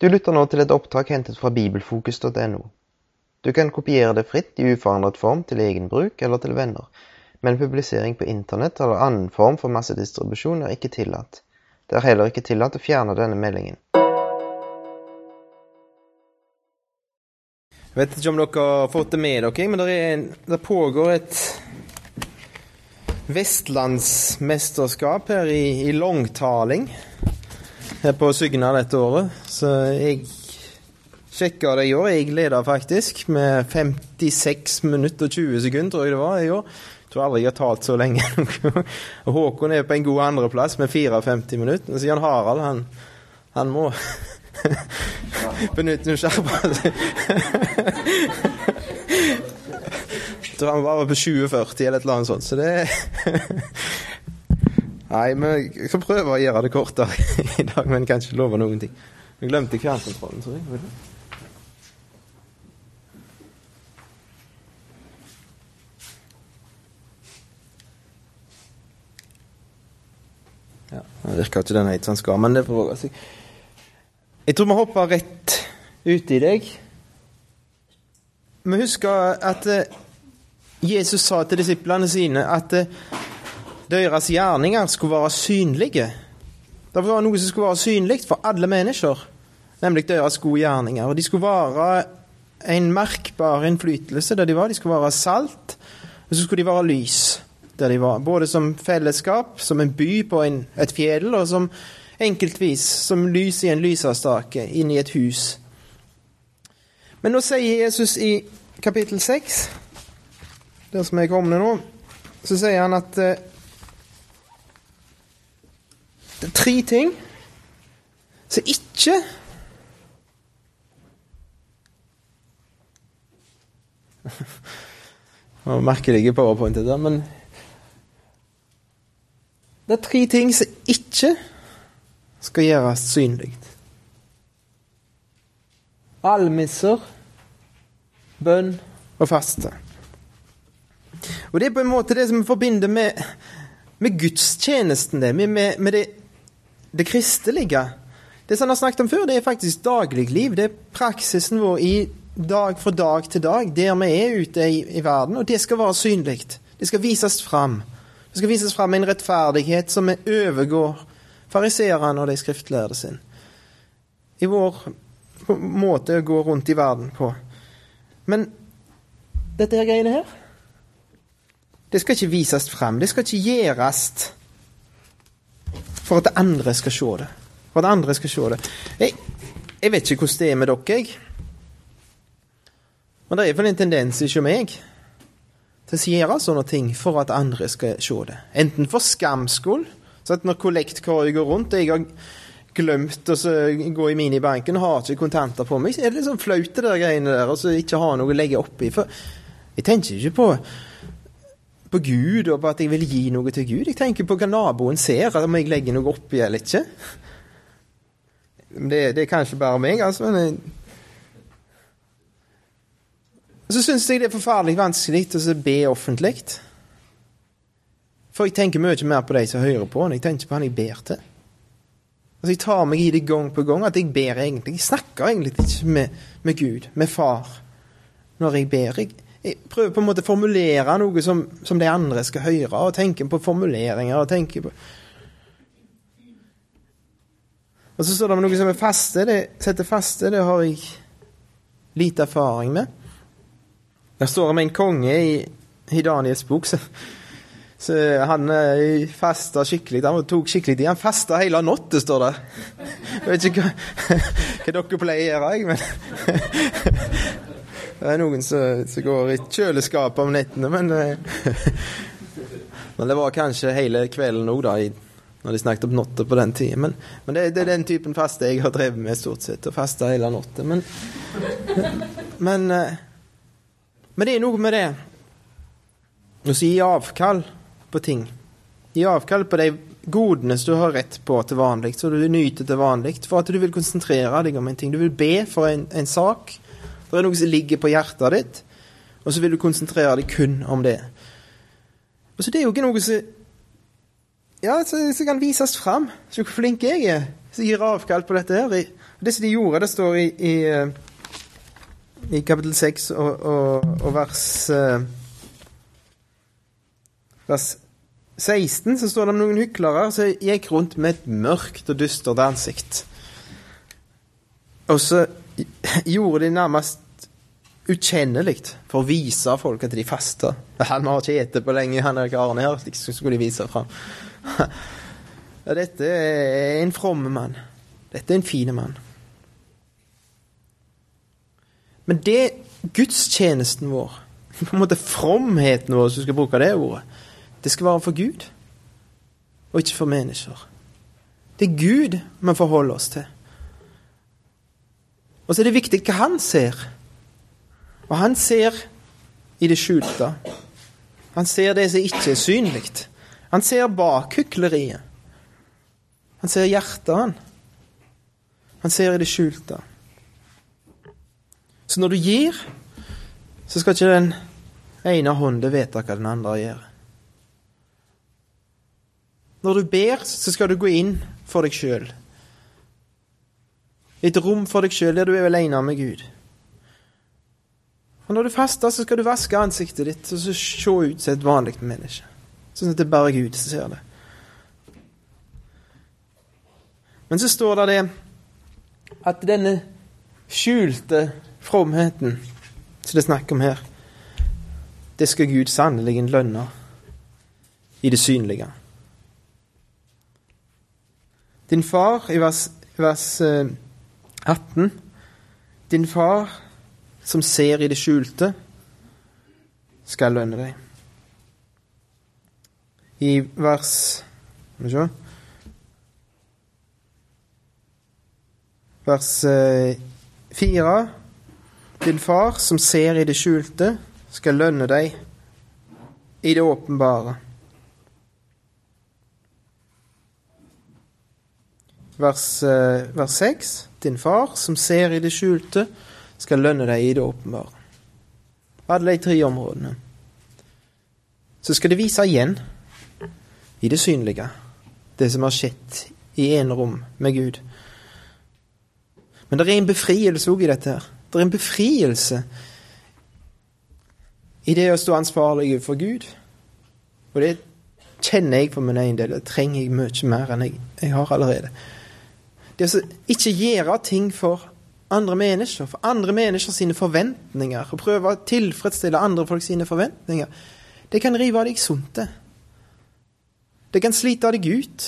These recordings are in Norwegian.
Du lytter nå til et opptak hentet fra bibelfokus.no. Du kan kopiere det fritt i uforandret form til egen bruk eller til venner, men publisering på internett eller annen form for massedistribusjon er ikke tillatt. Det er heller ikke tillatt å fjerne denne meldingen. Jeg vet ikke om dere har fått det med dere, men det, en, det pågår et vestlandsmesterskap her i, i langtaling her på Sygna dette året. Så jeg sjekka det i år. Jeg leder faktisk med 56 minutter og 20 sekunder, tror jeg det var i år. Jeg tror aldri jeg har talt så lenge. Håkon er på en god andreplass med 54 minutter. Så Jan Harald, han, han må benytte skjerpa Jeg tror han var på 2040 eller et eller annet sånt, så det Nei, jeg skal prøve å gjøre det kortere i dag, men kan ikke love noen ting. Jeg glemte fjernkontrollen, tror jeg. Ja, Det virker ikke den helt som den skal, men det får våge seg. Jeg tror vi hopper rett ut i deg. Vi husker at eh, Jesus sa til disiplene sine at eh, deres gjerninger skulle være synlige. Det var noe som skulle være synlig for alle mennesker, nemlig deres gode gjerninger. Og De skulle være en merkbar innflytelse der de var. De skulle være salt, og så skulle de være lys der de var. Både som fellesskap, som en by på en, et fjell, og som enkeltvis som lys i en lysestake inni et hus. Men nå sier Jesus i kapittel 6, der som jeg kommer nå, så sier han at eh, det er tre ting som ikke Nå merker jeg powerpointet der, men Det er tre ting som ikke skal gjøres synlig. Almisser, bønn og faste. Og Det er på en måte det som vi forbinder med, med gudstjenesten, det, med, med det det kristelige. Det som han har snakket om før, det er faktisk dagligliv. Det er praksisen vår i dag fra dag til dag, der vi er ute i, i verden. Og det skal være synlig. Det skal vises fram. Det skal vises fram en rettferdighet som overgår fariseerne og de skriftlærde sin. I vår måte å gå rundt i verden på. Men dette her greiene her, det skal ikke vises fram. Det skal ikke gjøres for at andre skal se det. For at andre skal se det. Jeg, jeg vet ikke hvordan det er med dere, jeg. Men det er iallfall en tendens hos meg til å gjøre sånne ting for at andre skal se det. Enten for skams skyld, så at når kollektkorget går rundt, og jeg har glemt å gå i minibanken og har ikke kontanter på meg, så er det liksom flaut det der greiene der, og så ikke ha noe å legge oppi. For jeg tenker ikke på på Gud og på at jeg vil gi noe til Gud. Jeg tenker på hva naboen ser, om jeg legger noe oppi eller ikke. Det, det er kanskje bare meg, altså. men jeg... Så syns jeg det er forferdelig vanskelig å be offentlig. For jeg tenker mye mer på de som hører på, enn jeg tenker på han jeg ber til. Altså Jeg tar meg i det gang på gang at jeg ber egentlig. Jeg snakker egentlig ikke med, med Gud, med far, når jeg ber. Jeg, prøver på en måte å formulere noe som, som, de andre skal høre, og tenke på formuleringer og tenke på Og så står det noe som er faste. Det setter faste, det har jeg lite erfaring med. Der står det om en konge i, i Daniels bok. Så, så han eh, fasta skikkelig. Han tok skikkelig tid. Han fasta hele natta, står det. Jeg vet ikke hva, hva dere pleier å gjøre, jeg, men det er noen som, som går i kjøleskapet om nettene, men eh, Men det var kanskje hele kvelden òg, da, i, når de snakket om natta på den tida. Men, men det, det, er den typen faste jeg har drevet med, stort sett. Å faste hele natta. Men, men, eh, men det er noe med det å gi avkall på ting. Gi avkall på de godene som du har rett på til vanlig, så du nyter til vanlig, for at du vil konsentrere deg om en ting. Du vil be for en, en sak. Det er noe som ligger på hjertet ditt, og så vil du konsentrere deg kun om det. Og så Det er jo ikke noe som ja, som kan vises fram. Se hvor flink jeg er som gir avkall på dette her. Det som de gjorde, det står i, i, eh, i kapittel 6 og, og, og vers eh, Vers 16 så står det om noen hyklere som gikk rundt med et mørkt og dystert ansikt. Og så gjorde de nærmest ukjennelig for å vise folk at de fasta. Han har ikke spist på lenge, han er karen her. Liksom skulle de vise fram. Ja, dette er en from mann. Dette er en fin mann. Men det gudstjenesten vår, på en måte fromheten vår, hvis du skal bruke det ordet, det skal være for Gud, og ikke for mennesker. Det er Gud vi forholder oss til. Og så er det viktig hva han ser. Og han ser i det skjulte. Han ser det som ikke er synlig. Han ser bak hykleriet. Han ser hjertet, han. Han ser i det skjulte. Så når du gir, så skal ikke den ene hånden vite hva den andre gjør. Når du ber, så skal du gå inn for deg sjøl. Et rom for deg sjøl der du er aleine med Gud. Og når du faster, så skal du vaske ansiktet ditt og så se ut som et vanlig menneske. Sånn at det er bare Gud som ser det. Men så står det det at denne skjulte fromheten som det er snakk om her, det skal Gud sannelig lønne i det synlige. Din far, i vers, vers 18 eh, Din far som ser i det skjulte, skal lønne deg. I vers Skal vi se vers 4. Eh, Din far, som ser i det skjulte, skal lønne deg i det åpenbare. Vers, eh, vers 6. Din far, som ser i det skjulte, skal lønne deg i det åpenbare. Alle de tre områdene. Så skal det vise igjen i det synlige, det som har skjedd i enerom med Gud. Men det er en befrielse òg i dette. her. Det er en befrielse i det å stå ansvarlig for Gud. Og det kjenner jeg for min egen del. Det trenger jeg mye mer enn jeg, jeg har allerede. Det å ikke gjøre ting for andre mennesker, for andre mennesker sine forventninger, og prøve å tilfredsstille andre folk sine forventninger, det kan rive av deg sunt, det. Kan slite deg ut.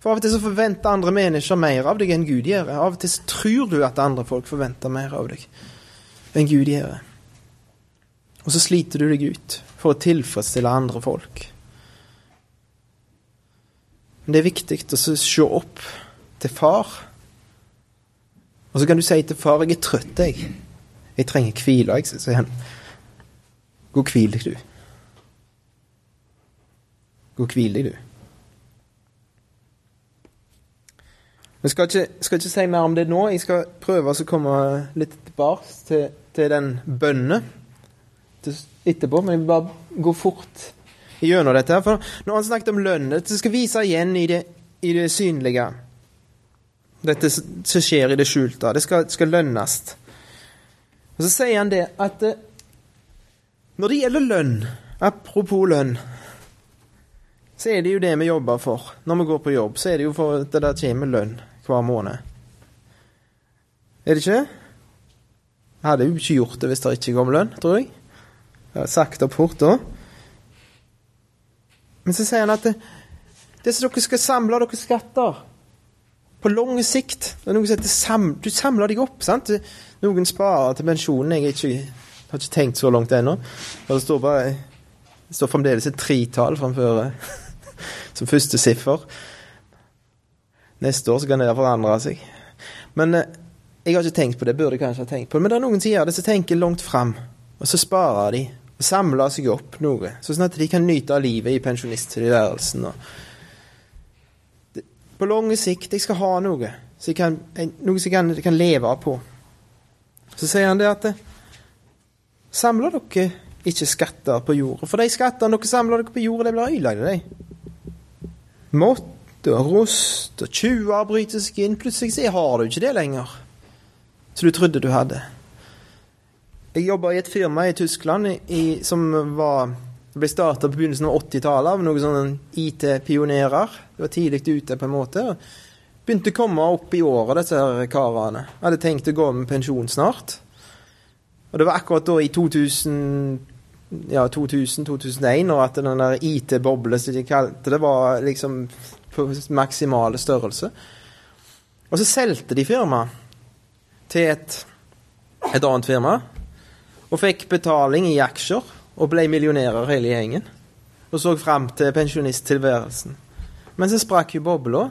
For av og til så forventer andre mennesker mer av deg enn Gud gjør. Av og til så tror du at andre folk forventer mer av deg enn Gud gjør. Og så sliter du deg ut for å tilfredsstille andre folk. Men det er viktig å se opp til far. Og så kan du si til far 'Jeg er trøtt, jeg. Jeg trenger hvile', jeg. Sier han 'Gå og hvil deg, du'. Gå og hvil deg, du. Vi skal ikke, skal ikke, si mer om det nå. Jeg skal prøve å komme litt tilbake til, til den bønnen etterpå. Men jeg vil bare gå fort gjennom dette. her, For når han snakket om lønn, det skal vise igjen i det, i det synlige. Dette som skjer i det skjulte. Det skal, skal, lønnes. Og så sier han det at eh, når det gjelder lønn, apropos lønn så er det jo det vi jobber for. Når vi går på jobb, så er det jo for at det der kommer lønn hver måned. Er det ikke? Jeg hadde jo ikke gjort det hvis det ikke kom lønn, tror jeg. Jeg har sagt opp fort da. Men så sier han at det, som dere skal samle dere skatter på lang sikt det er noe som heter sam, Du samler deg opp. sant? Noen sparer til pensjonen. Jeg ikke, har ikke tenkt så langt ennå. Det står bare det står fremdeles et tretall framfor som første siffer. Neste år så kan det forandre seg. Men eh, jeg har ikke tenkt på det. Burde jeg kanskje ha tenkt på det. Men det er noen som gjør det, som tenker langt fram. Og så sparer de. Og samler seg opp noe. Sånn at de kan nyte av livet i pensjonisttilværelsen. På lang sikt jeg skal ha noe. Så jeg kan, noe som jeg kan, leve på. Så sier han det at eh, Samler dere ikke skatter på jorda? For de skattene dere samler dere på jorda, det blir ødelagt. Mått og rost, og tjuver bryter seg inn. Plutselig så har du ikke det lenger. som du trodde du hadde. Jeg jobba i et firma i Tyskland i, som var, ble starta på begynnelsen av 80-tallet av noen sånne IT-pionerer. Det var tidlig ute, på en måte. Begynte å komme opp i året, disse her karene. Hadde tenkt å gå med pensjon snart. Og det var akkurat da i 2000 ja, 2000-2001, og at den der IT-boble som de kalte det, var liksom på maksimale størrelse. Og så solgte de firmaet til et, et annet firma, og fikk betaling i aksjer, og ble millionærer hele gjengen. Og så fram til pensjonisttilværelsen. Men så sprakk jo bobla.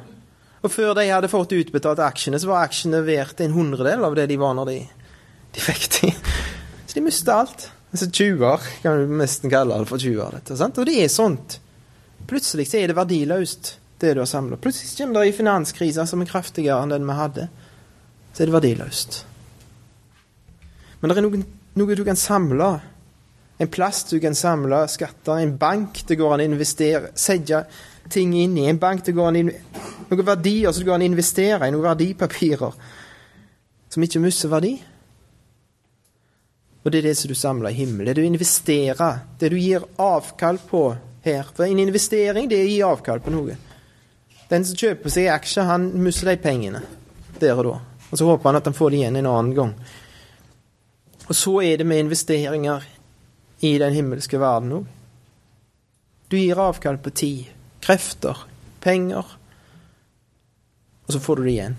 Og før de hadde fått utbetalt aksjene, så var aksjene verdt en hundredel av det de var når de, de fikk de. Så de mista alt. Altså 20-er, kan du nesten kalle det for 20-er. Og det er sånt. Plutselig så er det verdiløst, det du har samla. Plutselig kommer det en finanskrise som er kraftigere enn den vi hadde. Så er det verdiløst. Men det er noe, noe du kan samle. En plass du kan samle skatter. En bank det går an å investere, sette ting inn i. En bank det går an Noen verdier som det går an å investere i. Noen verdipapirer som ikke mister verdi. Og det er det som du samler i himmelen. Det du investerer, det du gir avkall på her. For en investering, det er å gi avkall på noe. Den som kjøper seg aksjer, han mister de pengene der og da. Og så håper han at han får det igjen en annen gang. Og så er det med investeringer i den himmelske verden òg. Du gir avkall på tid, krefter, penger. Og så får du det igjen.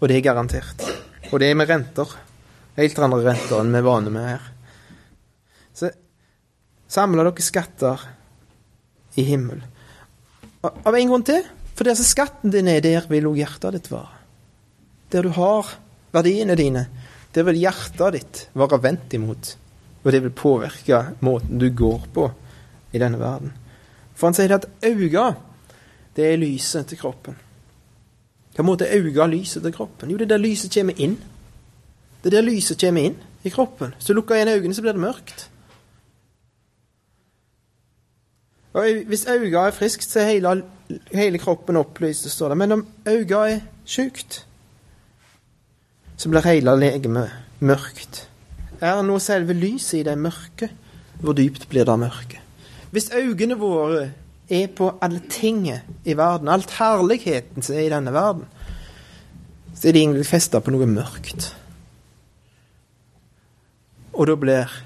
Og det er garantert. Og det er med renter. Helt andre renter enn vi er vane med her. Så samler dere skatter i himmel. Av en grunn til. For der skatten din er, der vil òg hjertet ditt være. Der du har verdiene dine, der vil hjertet ditt være vendt imot. Og det vil påvirke måten du går på i denne verden. For han sier at øynene, det er lyset til kroppen. Hva måte er øynene lyset til kroppen? Jo, det er der lyset kommer inn. Det er der lyset kommer inn i kroppen. Så lukker jeg igjen øynene, så blir det mørkt. Og Hvis øynene er friskt, så er hele, hele kroppen opplyst, står det. Men om øynene er sjukt, så blir hele legemet mørkt. Er nå selve lyset i det mørke? Hvor dypt blir det mørke? Hvis øynene våre er på alle tinget i verden, alt herligheten som er i denne verden, så er de egentlig festa på noe mørkt. Og da blir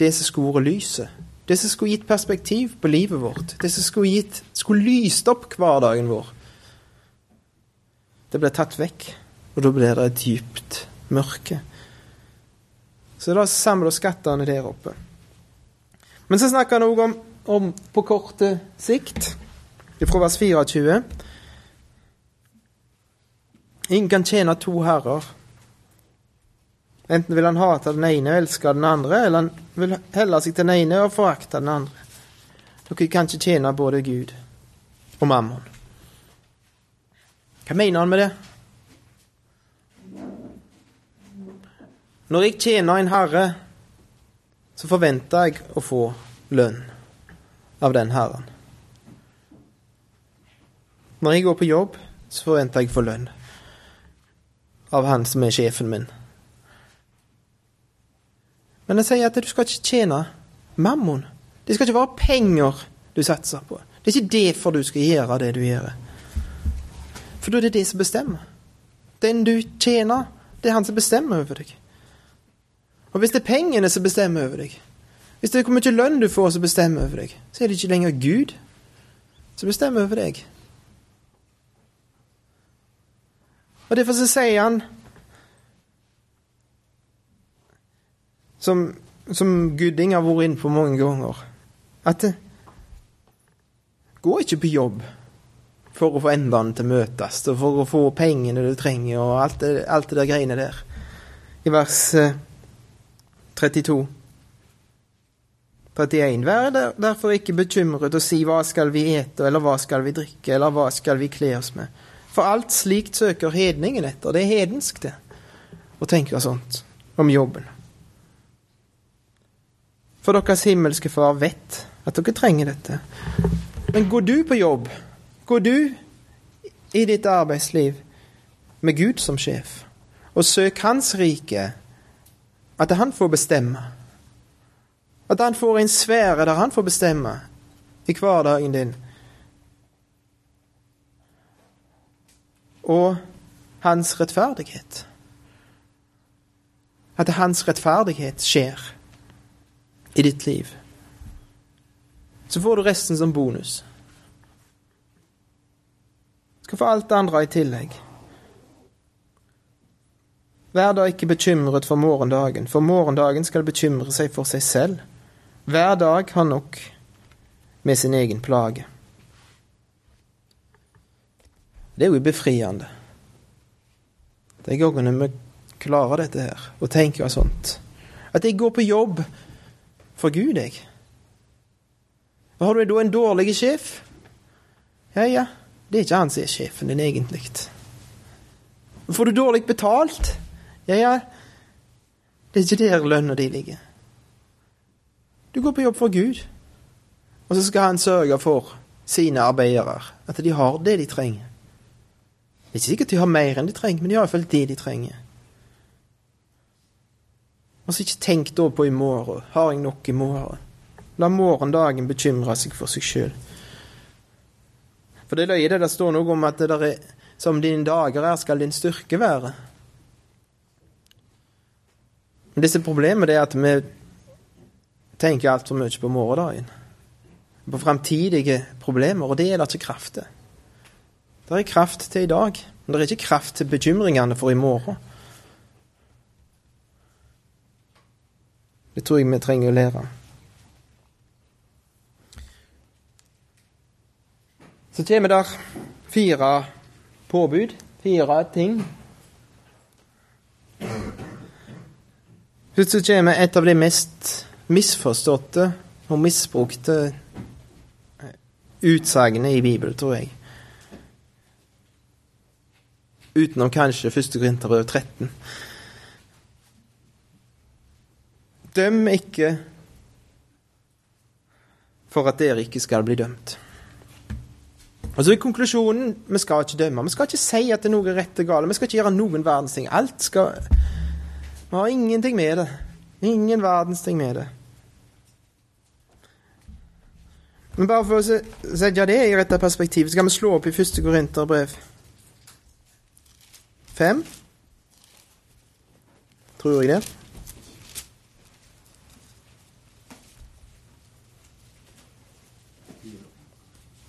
det som skulle vært lyset, det som skulle gitt perspektiv på livet vårt, det som skulle, gitt, skulle lyst opp hverdagen vår, det blir tatt vekk. Og da blir det et dypt mørke. Så da samler skattene der oppe. Men så snakker han òg om, om på kort sikt, fra vers 24. Ingen kan tjene to herrer. Enten vil han hate den ene og elske den andre, eller han vil helle seg til den ene og forakte den andre. Dere kan ikke tjene både Gud og mammon. Hva mener han med det? Når jeg tjener en herre, så forventer jeg å få lønn av den herren. Når jeg går på jobb, så forventer jeg å få lønn av han som er sjefen min. Men jeg sier at du skal ikke tjene mammon. Det skal ikke være penger du satser på. Det er ikke derfor du skal gjøre det du gjør. For da er det det som bestemmer. Den du tjener, det er han som bestemmer over deg. Og hvis det er pengene som bestemmer over deg, hvis det er hvor mye lønn du får som bestemmer over deg, så er det ikke lenger Gud som bestemmer over deg. Og Derfor så sier han som, som Gudding har vært inne på mange ganger, at gå ikke på jobb for å få endene til å møtes, og for å få pengene du trenger, og alt det, alt det der greiene der. I vers 32. Eh, 31. Vær derfor ikke bekymret og si hva skal vi ete, eller hva skal vi drikke, eller hva skal vi kle oss med? For alt slikt søker hedningen etter. Det er hedensk, det, å tenke sånt om jobben. For deres himmelske Far vet at dere trenger dette. Men går du på jobb, går du i ditt arbeidsliv med Gud som sjef. Og søk Hans rike. At han får bestemme. At han får en sfære der han får bestemme i hverdagen din. Og hans rettferdighet. At hans rettferdighet skjer i ditt liv. Så får du resten som bonus. Du skal få alt det andre i tillegg. Vær da ikke bekymret for morgendagen, for morgendagen skal bekymre seg for seg selv. Hver dag har nok med sin egen plage. Det er jo befriende. De gangene vi klarer dette her, og tenker sånt. At jeg går på jobb for Gud, jeg. Har du da en dårlig sjef? Ja, ja, det er ikke han som er sjefen din, egentlig. Får du dårlig betalt? Ja, ja, det er ikke der lønna di ligger. Du går på jobb for Gud, og så skal han sørge for sine arbeidere, at de har det de trenger. Det er ikke sikkert de har mer enn de trenger, men de har iallfall det de trenger. Og så ikke tenk da på i morgen. Har jeg nok i morgen? La morgendagen bekymre seg for seg sjøl. For det løye det der står noe om at det der er, som dine dager er, skal din styrke være. Men disse problemet er at vi tenker altfor mye på morgendagen. På framtidige problemer, og det er det ikke kraft til. Det er kraft til i dag, men det er ikke kraft til bekymringene for i morgen. Det tror jeg vi trenger å lære. Så kommer der fire påbud, fire ting. Først kommer et av de mest misforståtte og misbrukte utsagnene i Bibelen, tror jeg. Utenom kanskje 1. Korinterbrev 13. Døm ikke for at dere ikke skal bli dømt. Og så er konklusjonen vi skal ikke dømme. Vi skal ikke si at det er noe rett og galt. Vi skal ikke gjøre noen verdens ting. Alt skal Vi har ingenting med det. Ingen verdens ting med det. Men bare for å sette det i rette perspektiv, så kan vi slå opp i første Korinterbrev Fem? Tror jeg det.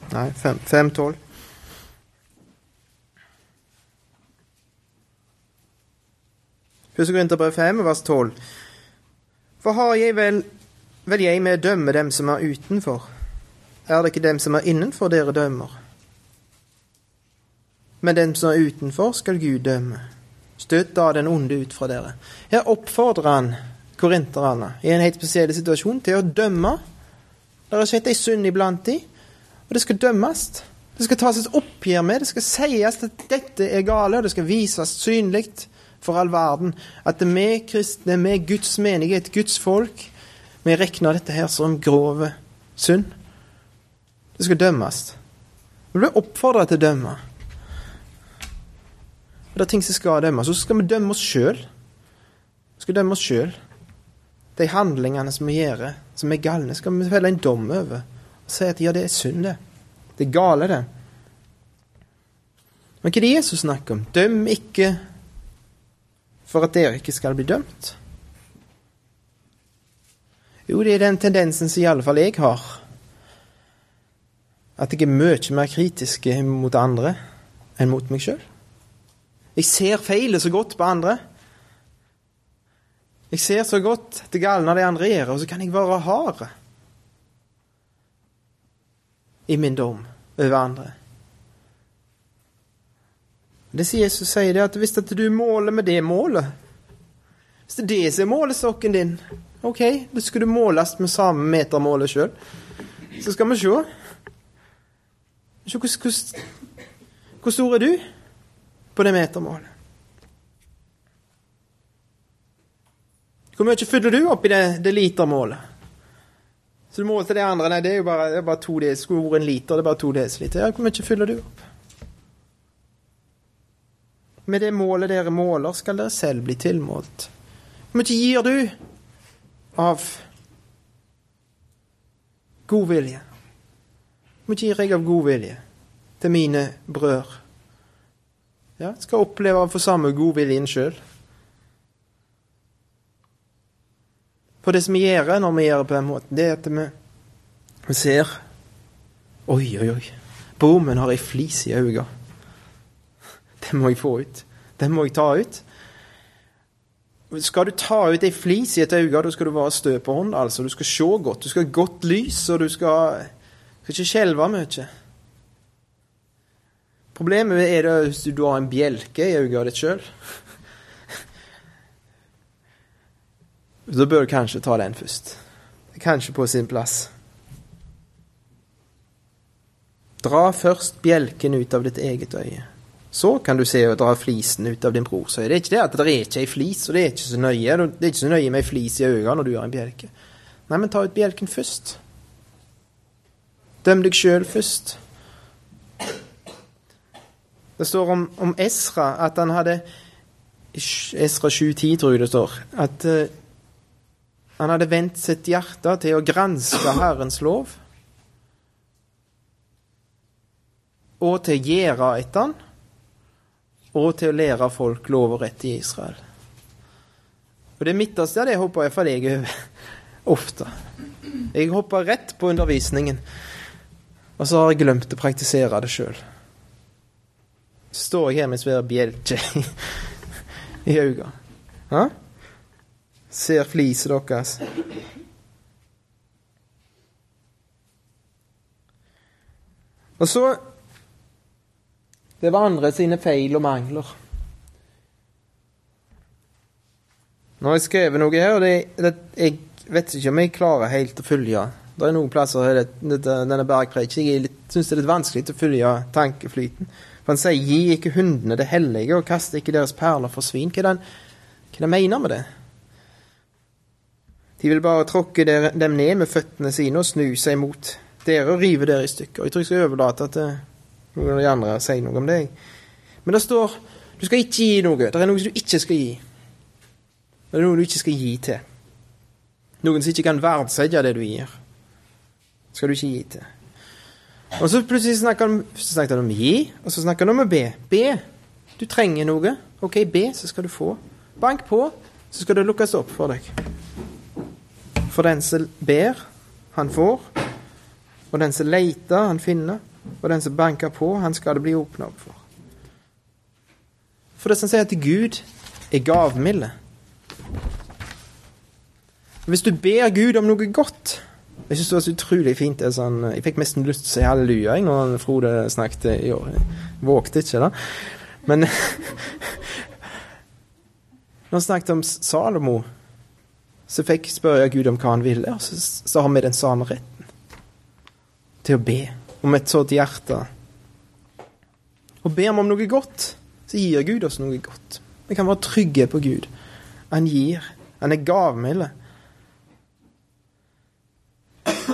Nei, 5-12. Første Korinterbrev 5, vers 12. For har jeg vel, vel jeg med å dømme dem som er utenfor? Er det ikke dem som er innenfor dere dømmer? Men dem som er utenfor, skal Gud dømme. Støt da den onde ut fra dere. Her oppfordrer han korinterne i en helt spesiell situasjon til å dømme. Det har skjedd ei synd iblant de, og det skal dømmes. Det skal tas et oppgjør med, det skal sies at dette er gale, og det skal vises synlig for all verden at vi kristne, vi Guds menighet, Guds folk, vi regner dette her som grove synd. Det skal dømmes. Vi blir oppfordra til å dømme. Det er ting som skal dømmes. Og så skal vi dømme oss sjøl. Vi skal dømme oss sjøl. De handlingene som vi gjør, som er galne, skal vi felle en dom over. Og si at ja, det er synd, det. Det er gale, det. Men hva er det Jesus snakker om? Døm ikke for at dere ikke skal bli dømt. Jo, det er den tendensen som i alle fall jeg har. At jeg er mye mer kritisk mot andre enn mot meg sjøl. Jeg ser feilet så godt på andre. Jeg ser så godt det galne de andre gjør, og så kan jeg være hard i min dom over andre. Det sier Jesus sier det at hvis at du måler med det målet Hvis det er det som er målestokken din, OK, da skal du måles med samme metermålet sjøl. Så skal vi se. Se hvor, stor er du på det metermålet? Hvor mye fyller du opp i det, det litermålet? Så du målte det andre Nei, det er jo bare, det er bare to dl. Skulle vært en liter, det er bare to desiliter. Ja, hvor mye fyller du opp? Med det målet dere måler, skal dere selv bli tilmålt. Hvor mye gir du av god vilje? Hvor mye gir jeg av god vilje til mine brødre? Ja, skal oppleve å få samme godviljen sjøl. For det som vi gjør når vi gjør det på den måten, det er at vi, ser Oi, oi, oi. Bommen har ei flis i øynene. Den må jeg få ut. Den må jeg ta ut. Skal du ta ut ei flis i et øye, da skal du være stø på hånd. altså. Du skal se godt. Du skal ha godt lys, og du skal, skal ikke skjelve mye. Problemet er det hvis du har en bjelke i øyet ditt sjøl. Da bør du kanskje ta den først. Det kanskje på sin plass. Dra først bjelken ut av ditt eget øye. Så kan du se og dra flisen ut av din brors øye. Det er ikke det at det er ikke ei flis, og det er ikke så nøye. Det er ikke så nøye med ei flis i øynene når du har en bjelke. Nei, men ta ut bjelken først. Døm deg sjøl først. Det står om, om Esra at han hadde Esra 7,10 tror jeg det står. At uh, han hadde vendt sitt hjerte til å granske Herrens lov. Og til å gjøre etter han. Og til å lære folk lov og rett i Israel. Og det midterste det hopper iallfall jeg over ofte. Jeg hopper rett på undervisningen, og så har jeg glemt å praktisere det sjøl. Så står jeg her med svær bjelke i, øynene. Ser fliset deres. Og så Det var andre sine feil og mangler. Nå har jeg skrevet noe her, og det, det, jeg vet ikke om jeg klarer helt å følge. Det er noen plasser her denne bergpreken jeg syns det er litt vanskelig å følge tankeflyten. For han sier 'gi ikke hundene det hellige, og kast ikke deres perler for svin'. Hva er det han mener med det? De vil bare tråkke dem ned med føttene sine og snu seg mot dere og rive dere i stykker. Jeg tror jeg skal overlate til noen av de andre sier noe om deg. Men det står du skal ikke gi noe. Det er noe du ikke skal gi. Det er noe du ikke skal gi til. Noen som ikke kan verdsette det du gir, skal du ikke gi til. Og så plutselig snakker han, så snakket han om gi, og så snakker han om å be. Be. Du trenger noe. OK, be, så skal du få. Bank på, så skal det lukkes opp for deg. For den som ber, han får. Og den som leter, han finner. Og den som banker på, han skal det bli åpna opp for. For det som sier at Gud er gavmilde. Hvis du ber Gud om noe godt Jeg syns det var så utrolig fint. Sånn, jeg fikk nesten lyst til å si halleluja når Frode snakket i år. Jeg vågte ikke, da. Men Når han snakket om Salomo, så fikk spørre Gud om hva han ville, og så, så har vi den samme retten til å be om et sånt hjerte. Og ber vi om noe godt, så gir Gud oss noe godt. Vi kan være trygge på Gud. Han gir. Han er gavmild.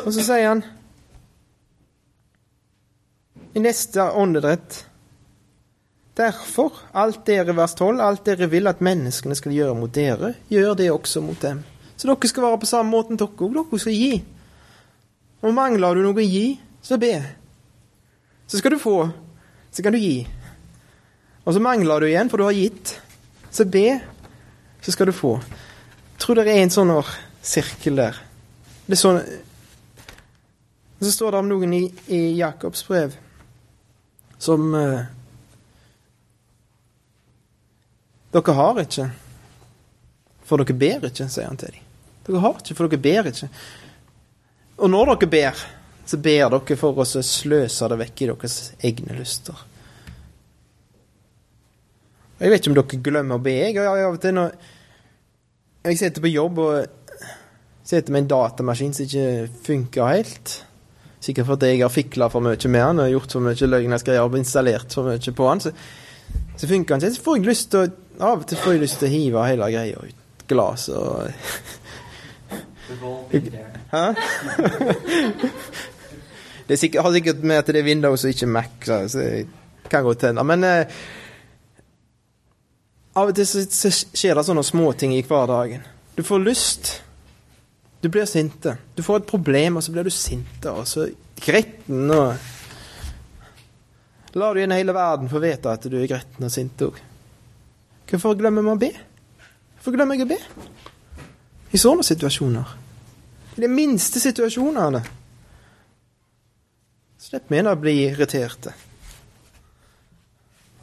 Og så sier han i neste åndedrett Derfor, alt dere vers 12, alt dere vil at menneskene skal gjøre mot dere, gjør det også mot dem. Så dere skal være på samme måten dere òg. Dere skal gi. Og mangler du noe å gi, så be. Så skal du få. Så kan du gi. Og så mangler du igjen, for du har gitt. Så be, så skal du få. Jeg tror det er en sånn sirkel der. Det er sånn Så står det om noen i, i Jakobs brev som uh, Dere har ikke, for dere ber ikke, sier han til dem. Dere har ikke, for dere ber ikke. Og når dere ber, så ber dere for oss å sløse det vekk i deres egne lyster. Jeg vet ikke om dere glemmer å be. Jeg har av og til når jeg sitter på jobb og sitter med en datamaskin som ikke funker helt Sikkert fordi jeg har fikla for mye med den og gjort for mye løgnesk greier og installert for mye på den. Så, så funker den ikke. Så får jeg lyst til å Av og til får jeg lyst til å hive hele greia ut glasset og Hæ? det sikkert, har sikkert med at det er Windows og ikke Mac, så det kan godt hende. Men eh, Av og til så, skjer det sånne småting i hverdagen. Du får lyst. Du blir sinte. Du får et problem, og så blir du sinte, og så gretten og Lar du igjen hele verden få vite at du er gretten og sint òg. Hvorfor glemmer vi å be? Hvorfor glemmer jeg å be? I sånne situasjoner. I de minste situasjonene. Slipper vi å bli irriterte.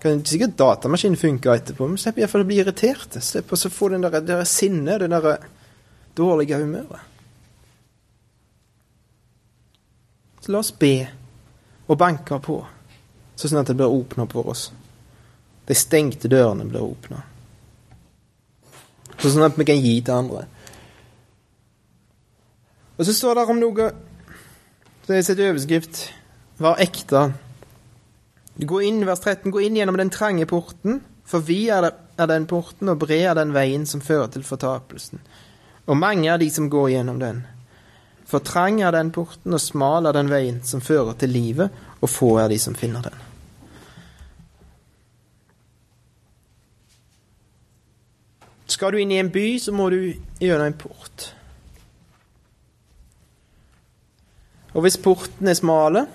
Kan sikkert datamaskinen funke etterpå, men slipper iallfall å bli irriterte. Slipper å få den der, det der sinnet, det der dårlige humøret. Så la oss be og banke på, sånn at det blir åpna for oss. De stengte dørene blir åpna. Sånn at vi kan gi til andre. Og så står det om noe Det er sitt overskrift 'Var ekte' går inn, vers 13, gå inn gjennom den trange porten, for vi er den porten, og bred er den veien som fører til fortapelsen. Og mange er de som går gjennom den. For trang er den porten, og smal er den veien som fører til livet, og få er de som finner den. Skal du inn i en by, så må du gjennom en port. Og hvis porten er smale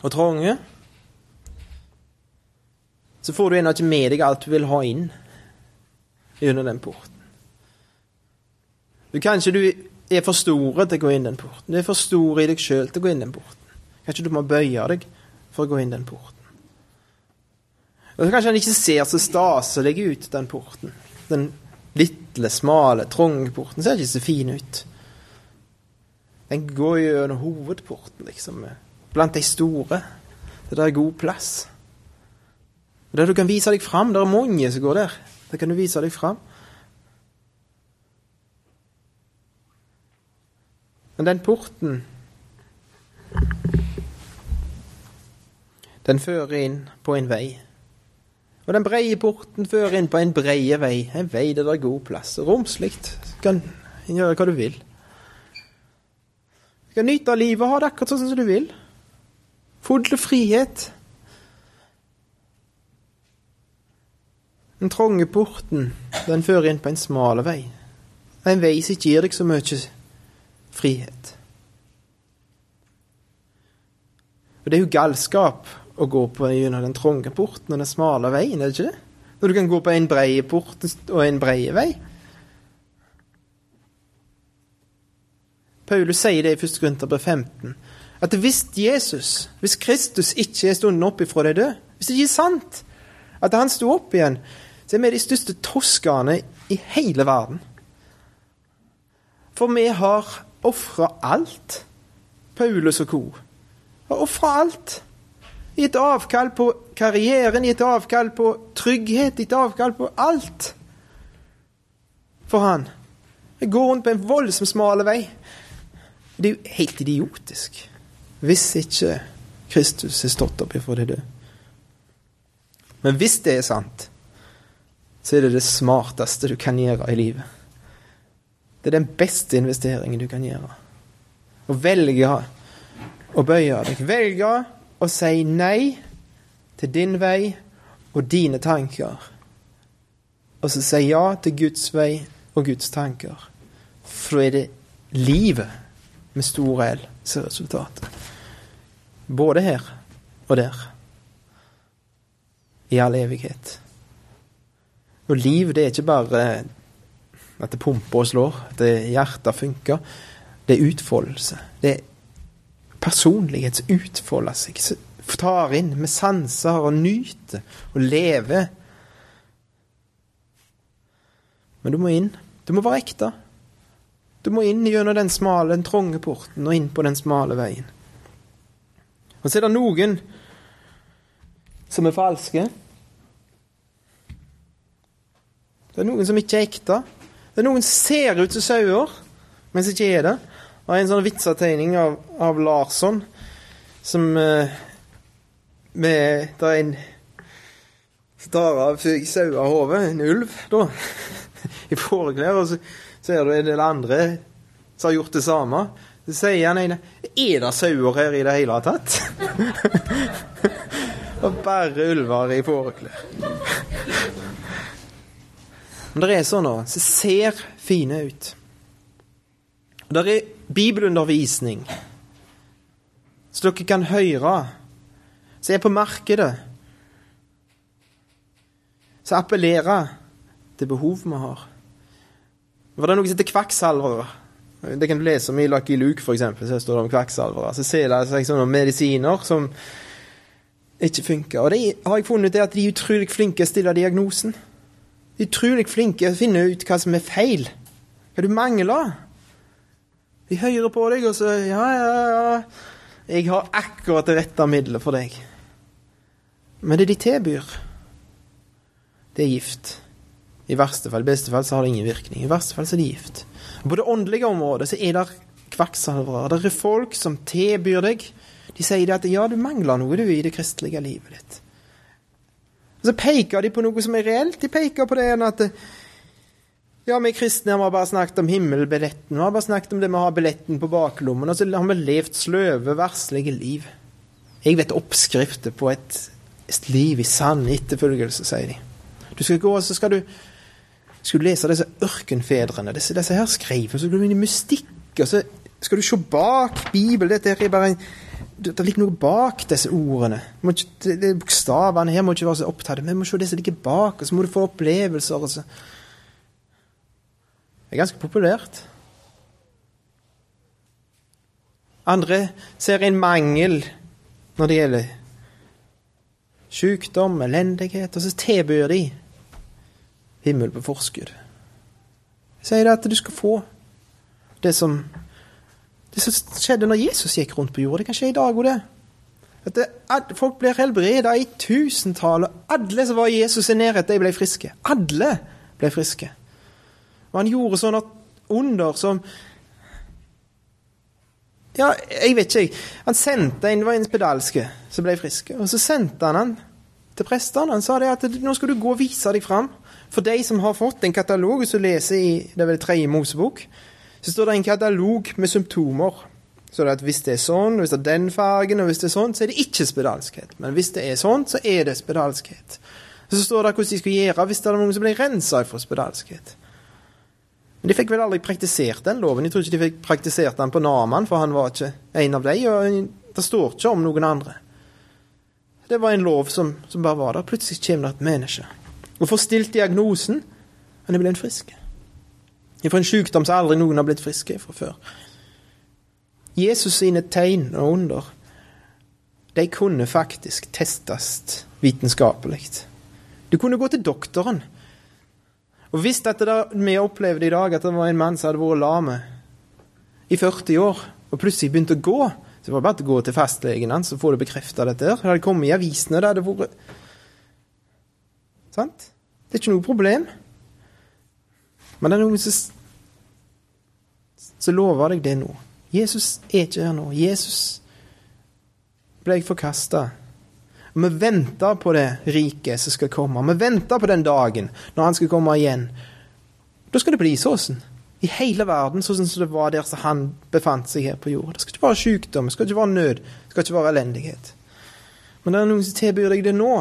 og trange, så får du ennå ikke med deg alt du vil ha inn gjennom den porten. Du, kanskje du er for store til å gå inn den porten. Du er for stor i deg sjøl til å gå inn den porten. Kanskje du må bøye deg for å gå inn den porten. Og så Kanskje han ikke ser så staselig ut, den porten. Den lille, smale, trange porten ser ikke så fin ut. Den går jo gjennom hovedporten, liksom, blant de store. Det der er god plass. Der du kan vise deg fram. Det er mange som går der. Der kan du vise deg fram. Men den porten Den fører inn på en vei. Og den breie porten fører inn på en breie vei. En vei der det er god plass. Romslig. Du kan gjøre hva du vil. Du kan nyte av livet og ha det akkurat sånn som du vil. Full frihet. Den trange porten, den fører inn på en smal vei. En vei som ikke gir deg så mye frihet. Og Det er jo galskap å gå på gjennom den trange porten og den smale veien, er det ikke det? Når du kan gå på en brei port og en brei vei. Paulus sier det i 1. Korinterbrev 15, at hvis Jesus, hvis Kristus ikke er stått opp ifra de døde, hvis det ikke er sant at han sto opp igjen, så er vi de største toskene i hele verden. For vi har ofra alt. Paulus og co. Har ofra alt. Gitt avkall på karrieren, gitt avkall på trygghet, gitt avkall på alt. For han. Jeg går rundt på en voldsomt smal vei. Det er jo helt idiotisk hvis ikke Kristus er stått opp ifra det døde. Men hvis det er sant, så er det det smarteste du kan gjøre i livet. Det er den beste investeringen du kan gjøre. Å velge å bøye deg. Velge å si nei til din vei og dine tanker. Og så si ja til Guds vei og Guds tanker. For da er det livet med stor L som er resultatet. Både her og der. I all evighet. Og liv, det er ikke bare at det pumper og slår, at hjertet funker. Det er utfoldelse. Det er personlighet som seg, tar inn med sanser og nyter og lever. Men du må inn. Du må være ekte. Du må inn gjennom den smale, den trange porten og inn på den smale veien. Og så er det noen som er falske. Det er noen som ikke er ekte. Det er noen som ser ut som sauer, men som ikke er det. Er en sånn vitsetegning av, av Larsson som eh, med, er en som tar av sauehodet, en ulv, da, i fåreklær, og så ser det en del andre som har gjort det samme. Så sier han ene Er det sauer her i det hele tatt? og bare ulver i fåreklær. Men det er sånn sånne som ser fine ut. Det er bibelundervisning så dere kan høre, som er på markedet, som appellerer til behov vi har. For det er noe som heter kvakksalvere. Det kan du lese om i Lucky Luke, f.eks. Så står det om kvakksalvere. Så ser det seg sånne medisiner som ikke funker. Og det har jeg funnet ut at de er utrolig flinke til å stille diagnosen. De er utrolig flinke til å finne ut hva som er feil. Hva du mangler. De hører på deg, og så Ja, ja, ja. Jeg har akkurat det rette middelet for deg. Men det de tilbyr, det er gift. I verste fall, i beste fall så har det ingen virkning. I verste fall så er det gift. På det åndelige området så er det kvakksalvere. Det er folk som tilbyr deg. De sier at ja, du mangler noe du i det kristelige livet ditt. Og Så peker de på noe som er reelt. De peker på det at ja, vi kristne har bare snakket om himmelbilletten. Vi har bare snakket om det med å ha billetten på baklommen. Og så har vi levd sløve, verslige liv. Jeg vet oppskrifter på et, et liv i sann etterfølgelse, sier de. Du skal gå, og så skal du skal du lese disse ørkenfedrene. Disse, disse her skrev, så skulle du inn i mystikk. og så skal du se bak Bibelen. Dette er bare en, det ligger noe bak disse ordene. Ikke, det, Bokstavene her må ikke være så opptatt. Vi må se det som ligger bak, og så må du få opplevelser. og så det er ganske populært. Andre ser en mangel når det gjelder sykdom, elendighet, og så tilbyr de himmel på forskudd. Jeg sier det at du skal få det som, det som skjedde når Jesus gikk rundt på jorda. Det kan skje i dag òg, det. At, det, ad, folk blir helbreda i tusentall. Alle som var Jesus i nærhet, de ble friske. Alle ble friske. Og han gjorde sånne under som Ja, jeg vet ikke, jeg. Han sendte en, det var en spedalske som ble friske. Og så sendte han han til prestene. Han sa det at nå skal du gå og vise deg fram. For de som har fått en katalog, som leser i det er vel tredje Mosebok, så står det en katalog med symptomer. Så det at hvis det er sånn, hvis det er den fargen, og hvis det er sånn, så er det ikke spedalskhet. Men hvis det er sånn, så er det spedalskhet. Så står det hvordan de skulle gjøre hvis det er noen som blir rensa for spedalskhet. Men de fikk vel aldri praktisert den loven. Jeg tror ikke de fikk praktisert den på Naman, for han var ikke en av dem. Og det står ikke om noen andre. Det var en lov som, som bare var der. Plutselig kommer det et menneske og får stilt diagnosen han er blitt frisk. Fra en sykdom som aldri noen har blitt friske fra før. Jesus sine tegn og under de kunne faktisk testes vitenskapelig. Du kunne gå til doktoren og hvis dette der, vi opplevde i dag, at det var en mann som hadde vært lame i 40 år, og plutselig begynte å gå, så var det bare å gå til fastlegen hans og få det bekrefta, dette her. Det hadde kommet i avisene, det hadde vært Sant? Det er ikke noe problem. Men det er noen som Så lover deg det nå. Jesus er ikke her nå. Jesus ble forkasta. Vi venter på det riket som skal komme. Vi venter på den dagen når han skal komme igjen. Da skal det bli sånn. I hele verden, sånn som det var der som han befant seg her på jorda. Det skal ikke være sykdom, det skal ikke være nød, det skal ikke være elendighet. Men det er noen som tilbyr deg det nå.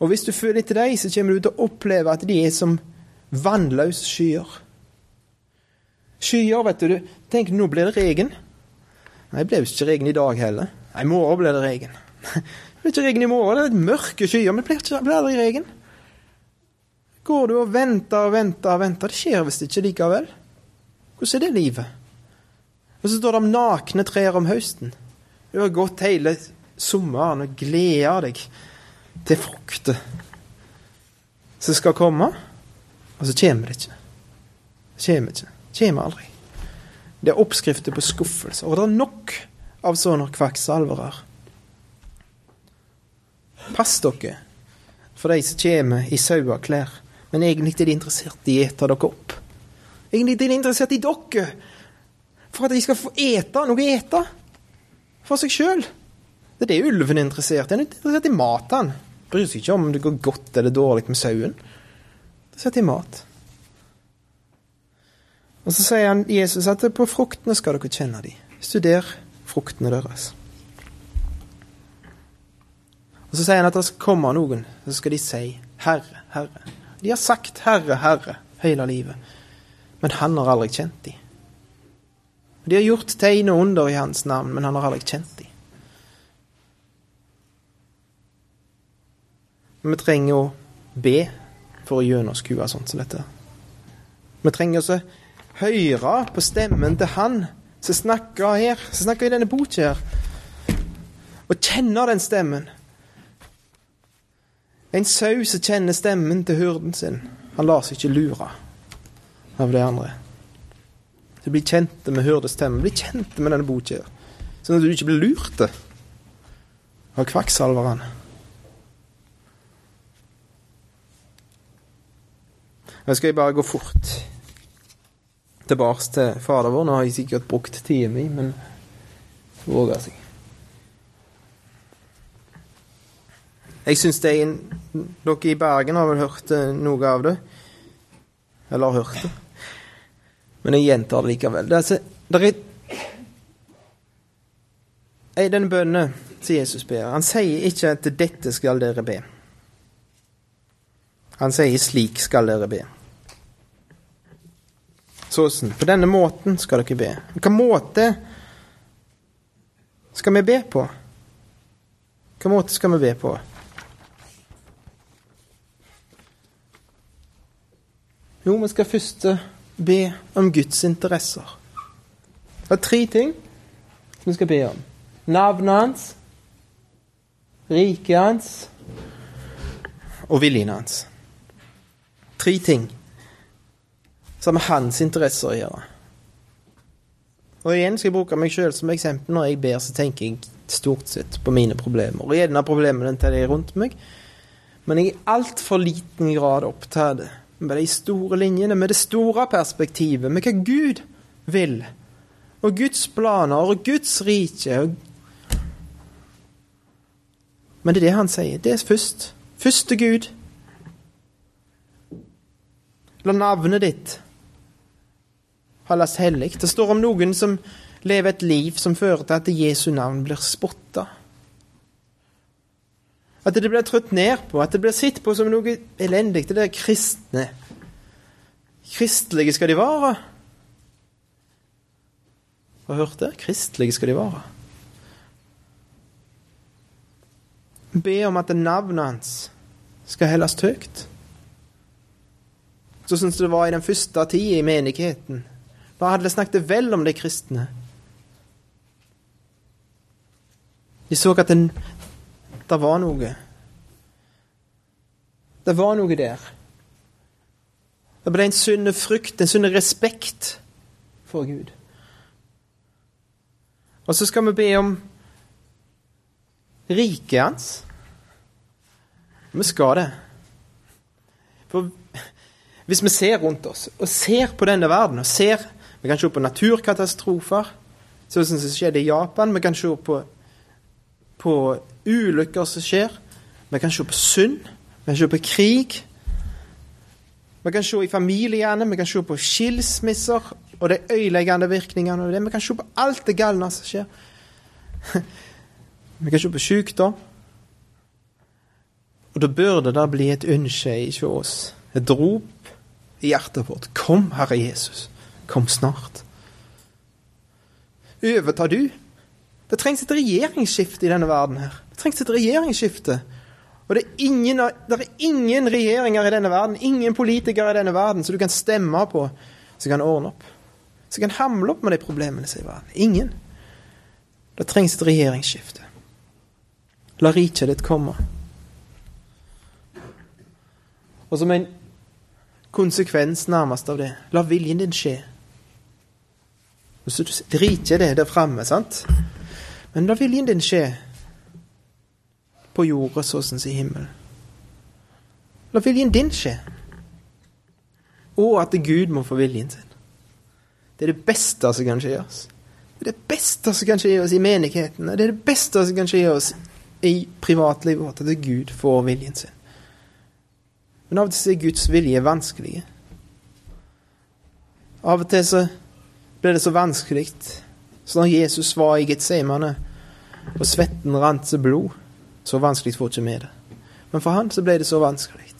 Og hvis du føler etter dem, så kommer du til å oppleve at de er som vannløse skyer. Skyer, vet du. Tenk, nå blir det regn. Nei, det ble jo ikke regn i dag heller. Nei, i morgen blir det regn. Det blir ikke regn i morgen, det er mørke skyer, men det blir aldri regn. Går du og venter og venter og venter, det skjer visst ikke likevel. Hvordan er det livet? Og så står det om nakne trær om høsten. Du har gått hele sommeren og gleder deg til frukter som skal komme, og så kommer det ikke. Det kommer ikke. Det kommer aldri. Det er oppskrifter på skuffelse. og det er nok av sånne kvakksalvere Pass dere for de som kommer i saueklær, men egentlig er de interessert i å ete dere opp. Egentlig er de interessert i dere, for at de skal få ete noe å ete for seg sjøl. Det er det ulven er interessert i. Han er interessert i mat, han. Bryr seg ikke om det går godt eller dårlig med sauen. Da setter de mat. Og så sier han, Jesus at på fruktene skal dere kjenne dem. Studer fruktene deres. Og Så sier han at det skal komme noen, så skal de si 'Herre, Herre'. De har sagt 'Herre, Herre' hele livet, men han har aldri kjent dem. De har gjort tegn og under i hans navn, men han har aldri kjent dem. Men vi trenger å be for å gjennomskue sånt som dette. Vi trenger å høre på stemmen til Han som snakker her, som snakker i denne boka her. Og kjenne den stemmen. En sau som kjenner stemmen til hurden sin, han lar seg ikke lure av de andre. Du blir kjente med hyrdestemmen. Bli kjente med denne boka, sånn at du ikke blir lurt av kvakksalverne. Nå skal jeg bare gå fort tilbake til Fader vår. Nå har jeg sikkert brukt tida mi, men våger seg. Jeg syns det er en Dere i Bergen har vel hørt eh, noe av det? Eller har hørt det? Men jeg gjentar det likevel. Det er, altså, det er denne bønnen som Jesus ber, han sier ikke at 'dette skal dere be'. Han sier 'slik skal dere be'. Sånn. På denne måten skal dere be. Hvilken måte skal vi be på? Hvilken måte skal vi be på? Jo, vi skal først be om Guds interesser. Det er tre ting vi skal be om. Navnet hans, riket hans og viljen hans. Tre ting som har hans interesser å gjøre. Og igjen skal jeg bruke meg sjøl som eksempel. Når jeg ber, så tenker jeg stort sett på mine problemer. Og gjerne problemene til de rundt meg. Men jeg er i altfor liten grad opptatt med de store linjene, med det store perspektivet, med hva Gud vil. Og Guds planer og Guds rike. Men det er det han sier. Det er først. Første Gud. La navnet ditt holdes hellig. Det står om noen som lever et liv som fører til at Jesu navn blir spotta. At det blir trøtt ned på, at det blir sett på som noe elendig. Det der kristne. Kristelige skal de være. Har hørt det? Kristelige skal de være. Be om at navnet hans skal helles høyt. Så syns det var i den første tida i menigheten. Bare hadde snakket vel om de kristne. De så at det var noe. Det var noe der. Det ble en sunn frykt, en sunn respekt for Gud. Og så skal vi be om riket hans. Vi skal det. For hvis vi ser rundt oss, og ser på denne verden, og ser vi kan se på naturkatastrofer, sånn som det skjedde i Japan. Vi kan se på, på ulykker som skjer. Vi kan se på synd. Vi kan se på krig. Vi kan se i familiene, vi kan se på skilsmisser og de øyeleggende virkningene av det. Vi kan se på alt det galne som skjer. Vi kan se på sykdom. Og da burde det bli et ønske hos oss, et rop i hjertet vårt. Kom, Herre Jesus. Kom snart. Overtar du? Det trengs et regjeringsskifte i denne verden her. Det trengs et regjeringsskifte. Og det er, ingen, det er ingen regjeringer i denne verden, ingen politikere i denne verden som du kan stemme på, som kan ordne opp. Som kan hamle opp med de problemene som er i verden. Ingen. Det trengs et regjeringsskifte. La riket ditt komme. Og som en konsekvens nærmest av det, la viljen din skje. Og så driter det der framme, sant? Men la viljen din skje på jorda sånn som i himmelen. La viljen din skje. Og at Gud må få viljen sin. Det er det beste som kan skje oss. Det er det beste som kan skje oss i menighetene. Det er det beste som kan skje oss i privatlivet vårt, at Gud får viljen sin. Men av og til er Guds vilje vanskelig. Av og til så ble det så vanskelig. Så når Jesus var i Getsemane, og svetten rant til blod, så vanskelig får ikke vi det. Men for han så ble det så vanskelig.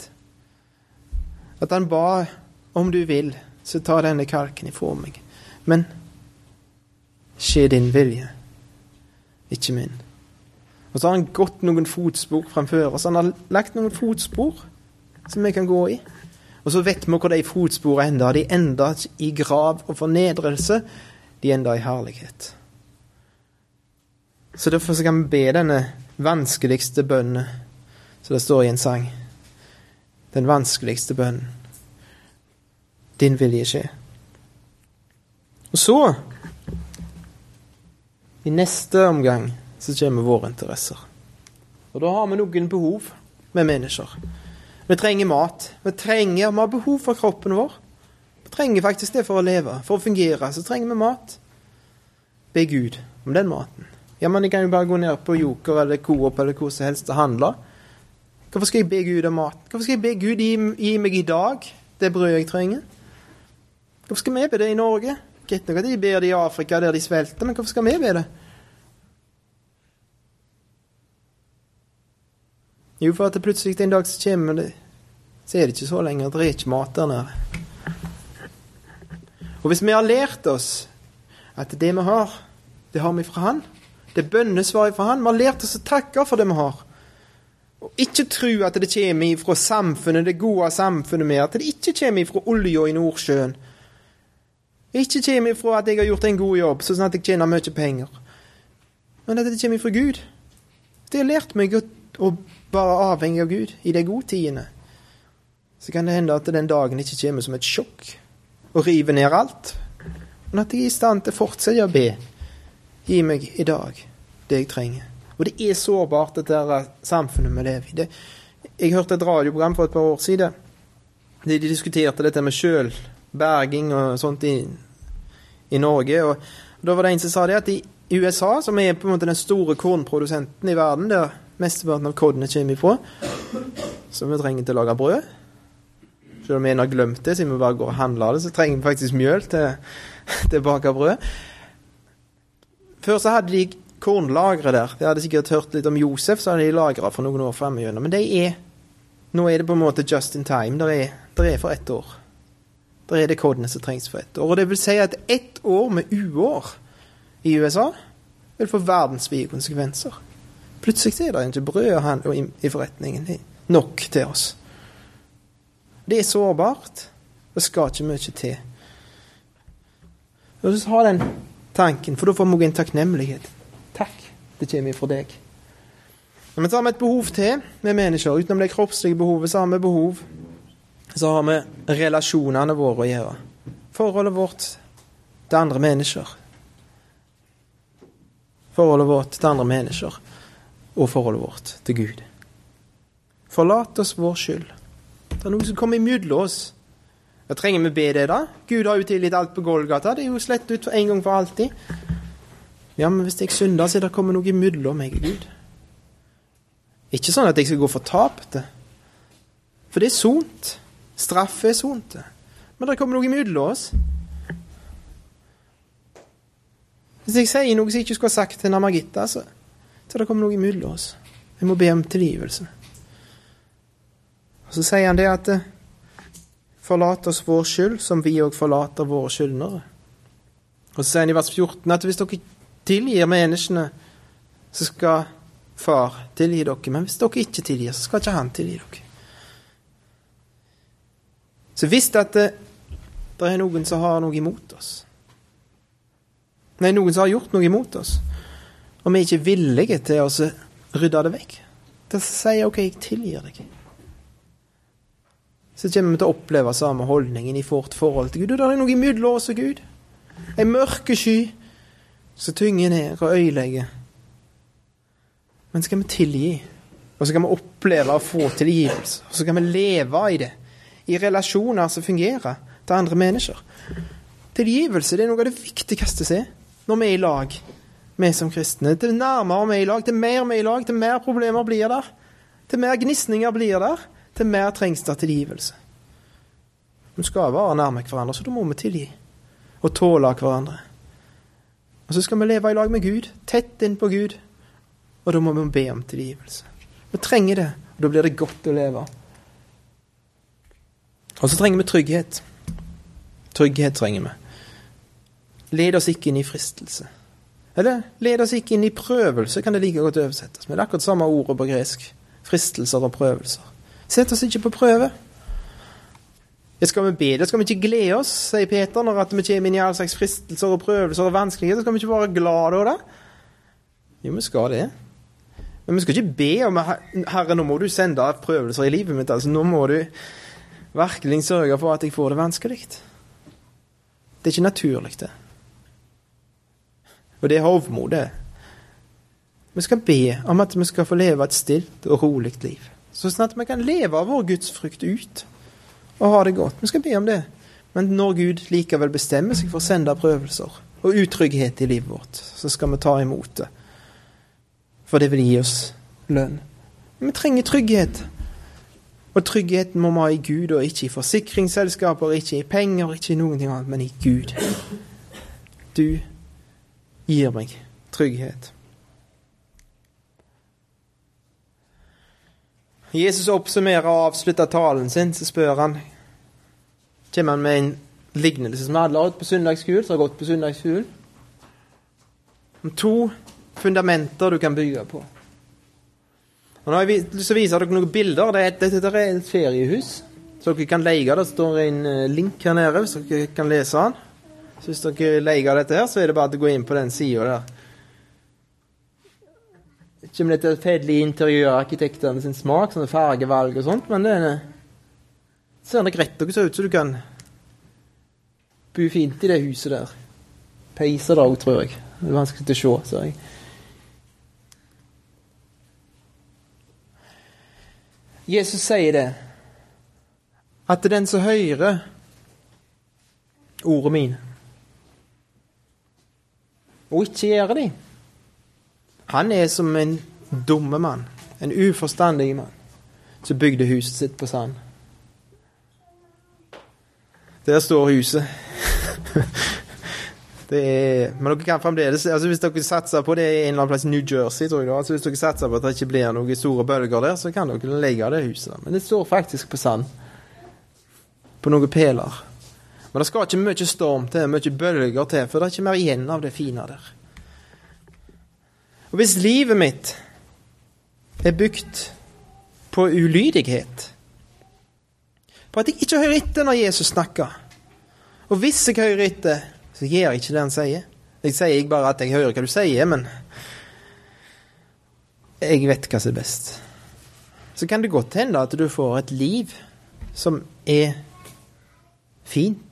At han ba om du vil, så ta denne kalken ifra meg. Men skje din vilje, ikke min. Og så har han gått noen fotspor framfor oss. Han har lagt noen fotspor som vi kan gå i. Og så vet vi hvor de fotsporene ender. De ender i grav og fornedrelse. De ender i herlighet. Så derfor så kan vi be denne vanskeligste bønnen, som det står i en sang. Den vanskeligste bønnen. Din vilje skje. Og så, i neste omgang, så kommer våre interesser. Og da har vi noen behov med mennesker. Vi trenger mat. Vi trenger, vi har behov for kroppen vår. Vi trenger faktisk det for å leve. For å fungere så trenger vi mat. Be Gud om den maten. Ja, men jeg kan jo bare gå ned på Joker eller Coop eller hvor som helst og handle. Hvorfor skal jeg be Gud om mat? Hvorfor skal jeg be Gud gi, gi meg i dag det brødet jeg trenger? Hvorfor skal vi be det i Norge? Greit nok at de ber det i Afrika der de svelter, men hvorfor skal vi be det? Jo, for at det plutselig en dag så kommer det Så er det ikke så lenger. Det er ikke mat der nede. Og hvis vi har lært oss at det vi har, det har vi fra Han Det er bønnesvaret fra Han. Vi har lært oss å takke for det vi har. Og ikke tro at det kommer fra samfunnet, det gode samfunnet med, at det ikke kommer fra olja i Nordsjøen. Ikke kommer fra at jeg har gjort en god jobb, sånn at jeg tjener mye penger. Men at det kommer fra Gud. Det har lært meg å, å være avhengig av Gud i de gode tidene. Så kan det hende at den dagen ikke kommer som et sjokk og river ned alt. Men at jeg er i stand til å fortsette å be. Gi meg i dag det jeg trenger. Og det er sårbart, dette samfunnet vi lever i. Det, jeg hørte et radioprogram for et par år siden. De, de diskuterte dette med sjølberging og sånt i, i Norge. og Da var det en som sa det at i USA, som er på en måte den store kornprodusenten i verden, der mesteparten av kodene kommer ifra, så vi trenger til å lage brød Selv om en har glemt det, siden vi bare går og handler det, så trenger vi faktisk mjøl til, til å bake brød. Før så hadde de kornlagre der. De hadde sikkert hørt litt om Josef, så hadde de lagra for noen år framover. Men de er Nå er det på en måte just in time. Det er, er, for ett år. Det er det kodene som trengs for ett år. Og det vil si at ett år med uår i USA vil få verdensvide konsekvenser. Plutselig er det ikke brød i forretningen nok til oss. Det er sårbart. Det skal ikke mye til. Og så ha den tanken, for da får vi en takknemlighet. Takk, det kommer fra deg. Men så har vi et behov til vi mennesker. Utenom det kroppslige behovet, så har vi behov Så har vi relasjonene våre å gjøre. Forholdet vårt til andre mennesker. Forholdet vårt til andre mennesker og forholdet vårt til Gud. Forlat oss vår skyld. Det er noe som kommer imellom oss. Da trenger vi be det, da. Gud har jo tilgitt alt på Golgata. Det er jo slett ut for en gang for alltid. Ja, men hvis jeg synder, så er det kommet noe imellom meg og Gud. Ikke sånn at jeg skal gå fortapt. For det er sont. Straff er sont. Men det kommer noe imellom oss. Hvis jeg sier noe som jeg ikke skulle ha sagt til Namagitta, så så det kommer noe imellom oss. Vi må be om tilgivelse. Og Så sier han det at eh, forlat oss vår skyld, som vi òg forlater våre skyldnere. Og så sier han i vers 14 at hvis dere tilgir menneskene, så skal Far tilgi dere. Men hvis dere ikke tilgir, så skal ikke Han tilgi dere. Så hvis det, det er noen som har noe imot oss Nei, noen som har gjort noe imot oss, og vi er ikke villige til å rydde det vekk, da sier jeg OK, jeg tilgir deg. Så kommer vi til å oppleve samme holdningen i vårt forhold til Gud. Og det er noe imellom oss og Gud. Ei mørke sky som tynger ned og øyelegger. Men så kan vi tilgi, og så kan vi oppleve å få tilgivelse. Og så kan vi leve i det, i relasjoner som fungerer til andre mennesker. Tilgivelse det er noe av det viktigste som er når vi er i lag vi som kristne. Til nærmere vi er i lag, til mer vi er i lag, til mer problemer blir der. Til mer gnisninger blir der, til mer trengs det tilgivelse. Vi skal være nærme hverandre, så da må vi tilgi. Og tåle hverandre. Og så skal vi leve i lag med Gud, tett innpå Gud. Og da må vi be om tilgivelse. Vi trenger det, og da blir det godt å leve. Og så trenger vi trygghet. Trygghet trenger vi. Led oss ikke inn i fristelse. Eller led oss ikke inn i prøvelse, kan det like godt oversettes. Men det er akkurat samme ordet på gresk. Fristelser og prøvelser. Sett oss ikke på prøve. Det skal vi be, det skal vi ikke glede oss, sier Peter, når vi kommer inn i all slags fristelser og prøvelser og vanskeligheter. Skal vi ikke være glade over det? Jo, vi skal det. Men vi skal ikke be om Herre, nå må du sende prøvelser i livet mitt. altså Nå må du virkelig sørge for at jeg får det vanskelig. Det er ikke naturlig, det. Og det er hovmod. Vi skal be om at vi skal få leve et stilt og rolig liv. Sånn at vi kan leve av vår gudsfrykt ut og ha det godt. Vi skal be om det. Men når Gud likevel bestemmer seg for å sende prøvelser og utrygghet i livet vårt, så skal vi ta imot det. For det vil gi oss lønn. Vi trenger trygghet. Og tryggheten må vi ha i Gud, og ikke i forsikringsselskaper, ikke i penger, ikke i noen ting annet, men i Gud. Du gir meg trygghet. Jesus oppsummerer og avslutter talen sin, så spør han kommer han med en lignelse som alle har hatt på søndagsskolen, som har gått på søndagsskolen? Om to fundamenter du kan bygge på. Og nå har jeg lyst til å vise dere noen bilder. Dette er et feriehus, så dere kan leie. Det står en eh, link her nede, hvis dere kan lese den. Så hvis dere leier dette her, så er det bare å gå inn på den sida der. Ikke med dette fedelige fedelig interiørarkitektene sin smak, sånne fargevalg og sånt, men det er, ser nok rett nok ut så du kan bo fint i det huset der. Peiser det òg, tror jeg. Det er vanskelig å se, ser jeg. Jesus sier det, at den som hører ordet mine og ikke gjøre de. Han er som en dumme mann, en uforstandig mann, som bygde huset sitt på sand. Der står huset. det er, men dere kan fremdeles altså Hvis dere satser på det i en eller annen plass i New Jersey, tror jeg altså Hvis dere satser på at det ikke blir noen store bølger der, så kan dere legge det huset. Men det står faktisk på sand. På noen peler. Men det skal ikke mye storm til, mye bølger til, for det er ikke mer igjen av det fine der. Og hvis livet mitt er bygd på ulydighet, på at jeg ikke hører etter når Jesus snakker, og hvis jeg hører etter, så gjør jeg ikke det han sier. Jeg sier ikke bare at jeg hører hva du sier, men jeg vet hva som er best. Så kan det godt hende at du får et liv som er fint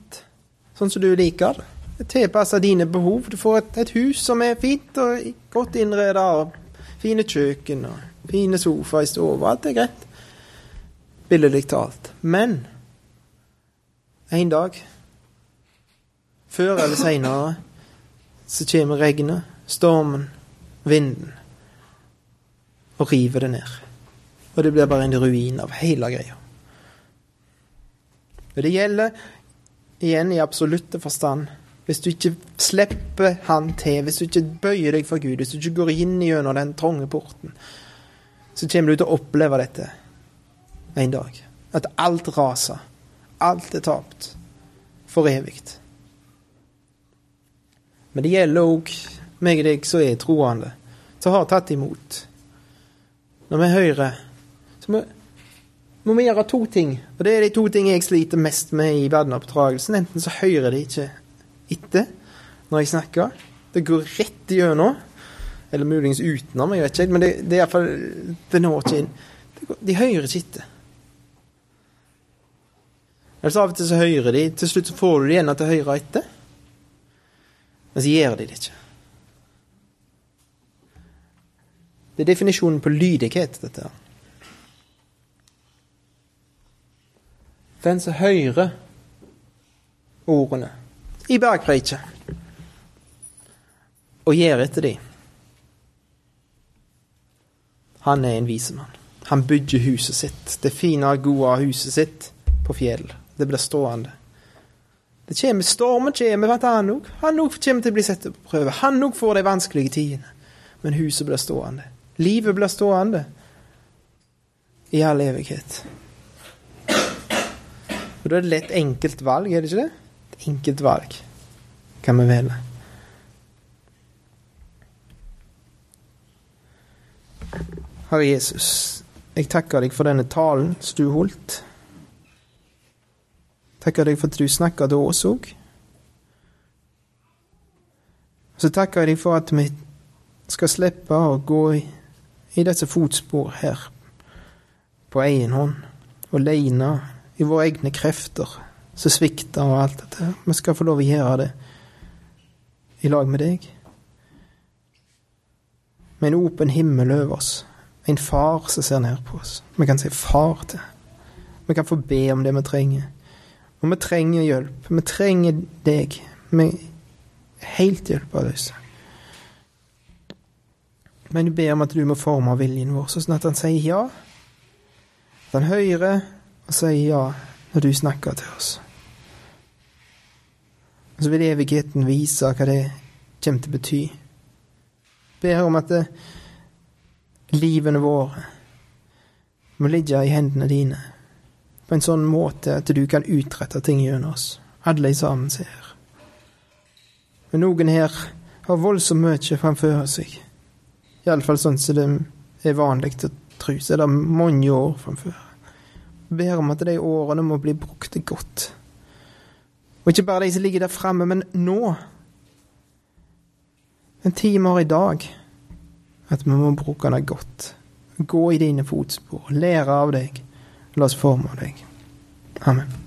sånn som du liker det. Tilpassa dine behov. Du får et, et, hus som er fint og godt innreda, og fine kjøkken og fine sofaer i stua. Alt er greit. Billedlig talt. Men en dag, før eller seinere, så kommer regnet, stormen, vinden, og river det ned. Og det blir bare en ruin av hele greia. Og det gjelder igjen i absolutte forstand. Hvis du ikke slipper Han til, hvis du ikke bøyer deg for Gud, hvis du ikke går inn gjennom den trange porten, så kommer du til å oppleve dette en dag. At alt raser. Alt er tapt. For evig. Men det gjelder òg meg og deg som er troende, som har tatt imot. Når vi hører, så må må vi gjøre to ting. Og det er de to tingene jeg sliter mest med i verdenoppdragelsen. Enten så hører de ikke etter når jeg snakker. Det går rett igjennom. Eller muligens utenom, jeg vet ikke. Men det, det er iallfall Det når ikke inn. De hører ikke etter. Eller så av og til så hører de, til slutt så får du de igjen til høyre høre etter. Men så gjør de det ikke. Det er definisjonen på lydighet, dette her. Den som hører ordene i bergpreiket og gjør etter de. Han er en visemann. Han bygger huset sitt, det fine, gode huset sitt, på fjell. Det blir stående. Det kommer stormen kommer blant han òg. Han òg kommer til å bli satt på prøve. Han òg får de vanskelige tidene. Men huset blir stående. Livet blir stående i all evighet. Og da er det lett enkelt valg, er det ikke det? Et enkelt valg kan vi velge. Herre Jesus, jeg takker deg for denne talen som du holdt. Takker deg for at du snakka til oss òg. Så takker jeg deg for at vi skal slippe å gå i, i disse fotspor her på egen hånd, alene, i våre egne krefter som svikter og alt dette. Vi skal få lov å gjøre det i lag med deg. Med en åpen himmel over oss. En far som ser ned på oss. Vi kan si far til. Vi kan få be om det vi trenger. Og vi trenger hjelp. Vi trenger deg. Vi er helt hjelpeløse. Men jeg ber om at du må forme viljen vår, sånn at han sier ja. At han hører og sier ja når du snakker til oss. Og så vil evigheten vise hva det kommer til å bety. Ber om at det, livene våre må ligge i hendene dine på en sånn måte at du kan utrette ting gjennom oss, alle sammen ser. Men noen her har voldsomt mye framfor seg. Iallfall sånn som det er vanlig å tro, så er det mange år framfor. Ber om at de årene må bli brukt godt. Og ikke bare de som ligger der framme, men nå. En time har i dag. At vi må bruke det godt. Gå i dine fotspor. Lære av deg. La oss forme deg. Amen.